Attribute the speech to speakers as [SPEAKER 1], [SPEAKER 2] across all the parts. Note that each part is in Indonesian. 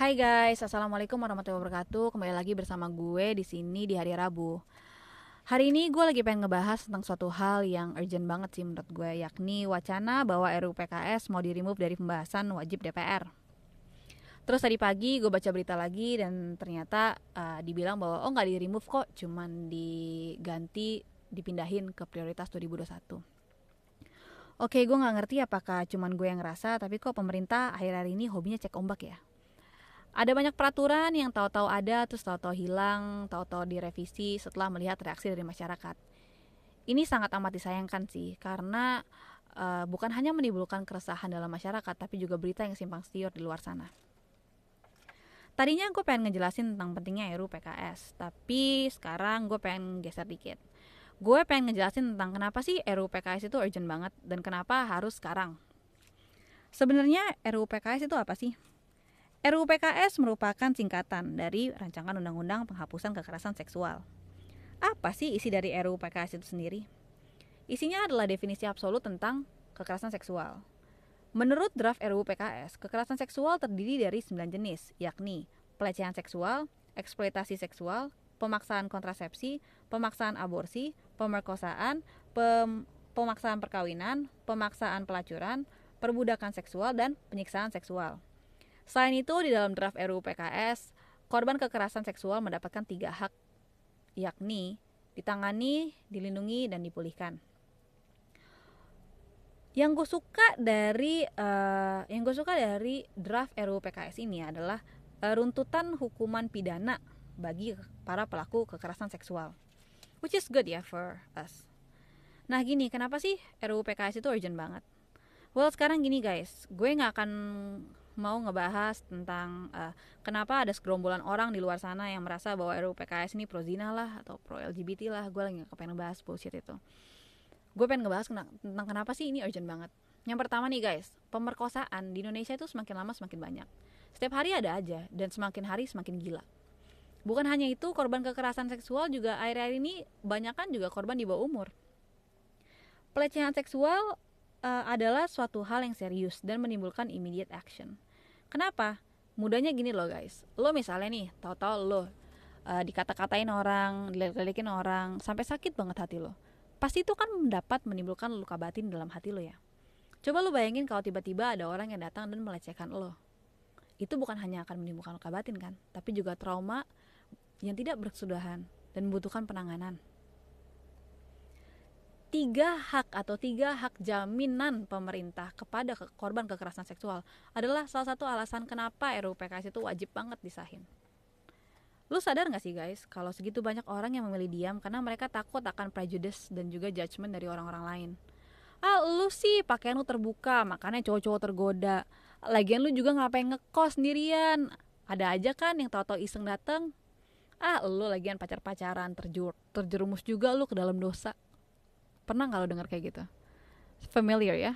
[SPEAKER 1] Hai guys, assalamualaikum warahmatullahi wabarakatuh. Kembali lagi bersama gue di sini di hari Rabu. Hari ini gue lagi pengen ngebahas tentang suatu hal yang urgent banget sih menurut gue, yakni wacana bahwa RUU PKS mau di remove dari pembahasan wajib DPR. Terus tadi pagi gue baca berita lagi dan ternyata uh, dibilang bahwa oh nggak di remove kok, cuman diganti dipindahin ke prioritas 2021. Oke, gue nggak ngerti apakah cuman gue yang ngerasa, tapi kok pemerintah akhir-akhir ini hobinya cek ombak ya ada banyak peraturan yang tahu-tahu ada terus tahu-tahu hilang, tahu-tahu direvisi setelah melihat reaksi dari masyarakat. Ini sangat amat disayangkan sih karena uh, bukan hanya menimbulkan keresahan dalam masyarakat tapi juga berita yang simpang siur di luar sana. Tadinya gue pengen ngejelasin tentang pentingnya RUU PKS, tapi sekarang gue pengen geser dikit. Gue pengen ngejelasin tentang kenapa sih RUU PKS itu urgent banget dan kenapa harus sekarang. Sebenarnya RUU PKS itu apa sih? RUU PKS merupakan singkatan dari Rancangan Undang-Undang Penghapusan Kekerasan Seksual. Apa sih isi dari RUU PKS itu sendiri? Isinya adalah definisi absolut tentang kekerasan seksual. Menurut draft RUU PKS, kekerasan seksual terdiri dari 9 jenis, yakni pelecehan seksual, eksploitasi seksual, pemaksaan kontrasepsi, pemaksaan aborsi, pemerkosaan, pem pemaksaan perkawinan, pemaksaan pelacuran, perbudakan seksual, dan penyiksaan seksual. Selain itu, di dalam draft RUU PKS, korban kekerasan seksual mendapatkan tiga hak, yakni ditangani, dilindungi, dan dipulihkan. Yang gue suka dari uh, yang gue suka dari draft RUU PKS ini adalah uh, runtutan hukuman pidana bagi para pelaku kekerasan seksual, which is good ya for us. Nah gini, kenapa sih RUU PKS itu urgent banget? Well sekarang gini guys, gue nggak akan mau ngebahas tentang uh, kenapa ada segerombolan orang di luar sana yang merasa bahwa RUU PKS ini pro zina lah atau pro LGBT lah. Gue lagi gak pengen ngebahas bullshit itu. Gue pengen ngebahas tentang kenapa sih ini urgent banget. Yang pertama nih guys pemerkosaan di Indonesia itu semakin lama semakin banyak. Setiap hari ada aja dan semakin hari semakin gila. Bukan hanya itu korban kekerasan seksual juga akhir-akhir ini banyak kan juga korban di bawah umur. Pelecehan seksual uh, adalah suatu hal yang serius dan menimbulkan immediate action. Kenapa? Mudahnya gini loh guys. Lo misalnya nih, tahu-tahu lo uh, dikata-katain orang, diledek-ledekin orang, sampai sakit banget hati lo. Pasti itu kan mendapat menimbulkan luka batin dalam hati lo ya. Coba lo bayangin kalau tiba-tiba ada orang yang datang dan melecehkan lo. Itu bukan hanya akan menimbulkan luka batin kan, tapi juga trauma yang tidak berkesudahan dan membutuhkan penanganan tiga hak atau tiga hak jaminan pemerintah kepada ke korban kekerasan seksual adalah salah satu alasan kenapa RUU PKS itu wajib banget disahin. Lu sadar gak sih guys, kalau segitu banyak orang yang memilih diam karena mereka takut akan prejudice dan juga judgement dari orang-orang lain. Ah, lu sih pakaian lu terbuka, makanya cowok-cowok tergoda. Lagian lu juga ngapain ngekos sendirian. Ada aja kan yang tau-tau iseng dateng. Ah, lu lagian pacar-pacaran terjur terjerumus juga lu ke dalam dosa pernah nggak lo dengar kayak gitu? Familiar ya?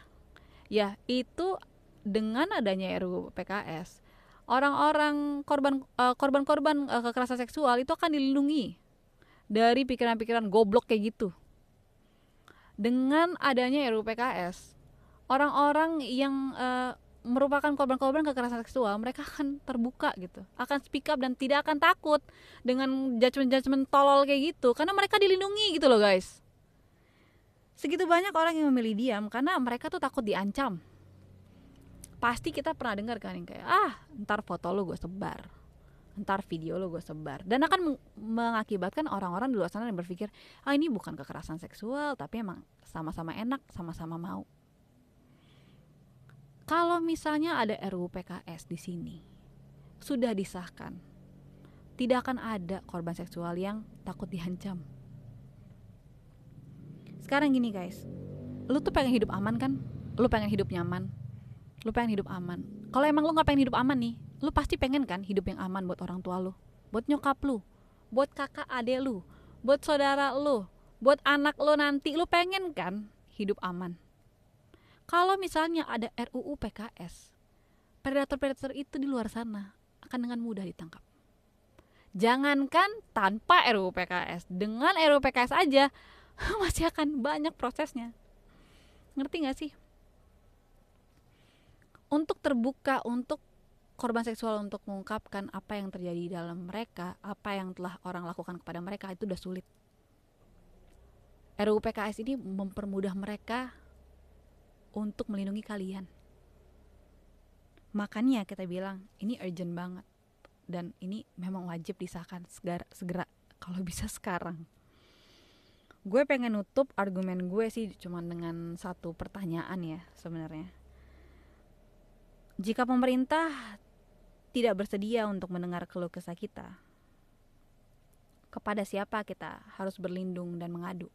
[SPEAKER 1] Ya itu dengan adanya RUU PKS orang-orang korban uh, korban-korban uh, kekerasan seksual itu akan dilindungi dari pikiran-pikiran goblok kayak gitu. Dengan adanya RUU PKS orang-orang yang uh, merupakan korban-korban kekerasan seksual mereka akan terbuka gitu akan speak up dan tidak akan takut dengan judgement-judgement tolol kayak gitu karena mereka dilindungi gitu loh guys segitu banyak orang yang memilih diam karena mereka tuh takut diancam. Pasti kita pernah dengar kan yang kayak ah ntar foto lo gue sebar ntar video lo gue sebar. Dan akan mengakibatkan orang-orang di luar sana yang berpikir ah ini bukan kekerasan seksual tapi emang sama-sama enak sama-sama mau. Kalau misalnya ada RUU PKS di sini sudah disahkan tidak akan ada korban seksual yang takut diancam sekarang gini guys. Lu tuh pengen hidup aman kan? Lu pengen hidup nyaman. Lu pengen hidup aman. Kalau emang lu nggak pengen hidup aman nih lu pasti pengen kan hidup yang aman buat orang tua lu buat nyokap lu buat kakak adek lu buat saudara lu buat anak lu nanti. Lu pengen kan hidup aman. Kalau misalnya ada RUU PKS predator-predator itu di luar sana akan dengan mudah ditangkap. Jangankan tanpa RUU PKS dengan RUU PKS aja masih akan banyak prosesnya ngerti gak sih untuk terbuka untuk korban seksual untuk mengungkapkan apa yang terjadi dalam mereka, apa yang telah orang lakukan kepada mereka itu udah sulit. RUU PKS ini mempermudah mereka untuk melindungi kalian. Makanya kita bilang ini urgent banget dan ini memang wajib disahkan segera, segera kalau bisa sekarang. Gue pengen nutup argumen gue sih cuma dengan satu pertanyaan ya sebenarnya. Jika pemerintah tidak bersedia untuk mendengar keluh kesah kita, kepada siapa kita harus berlindung dan mengadu?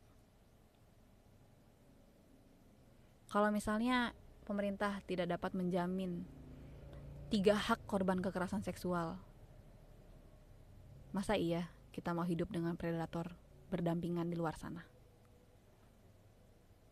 [SPEAKER 1] Kalau misalnya pemerintah tidak dapat menjamin tiga hak korban kekerasan seksual, masa iya kita mau hidup dengan predator berdampingan di luar sana?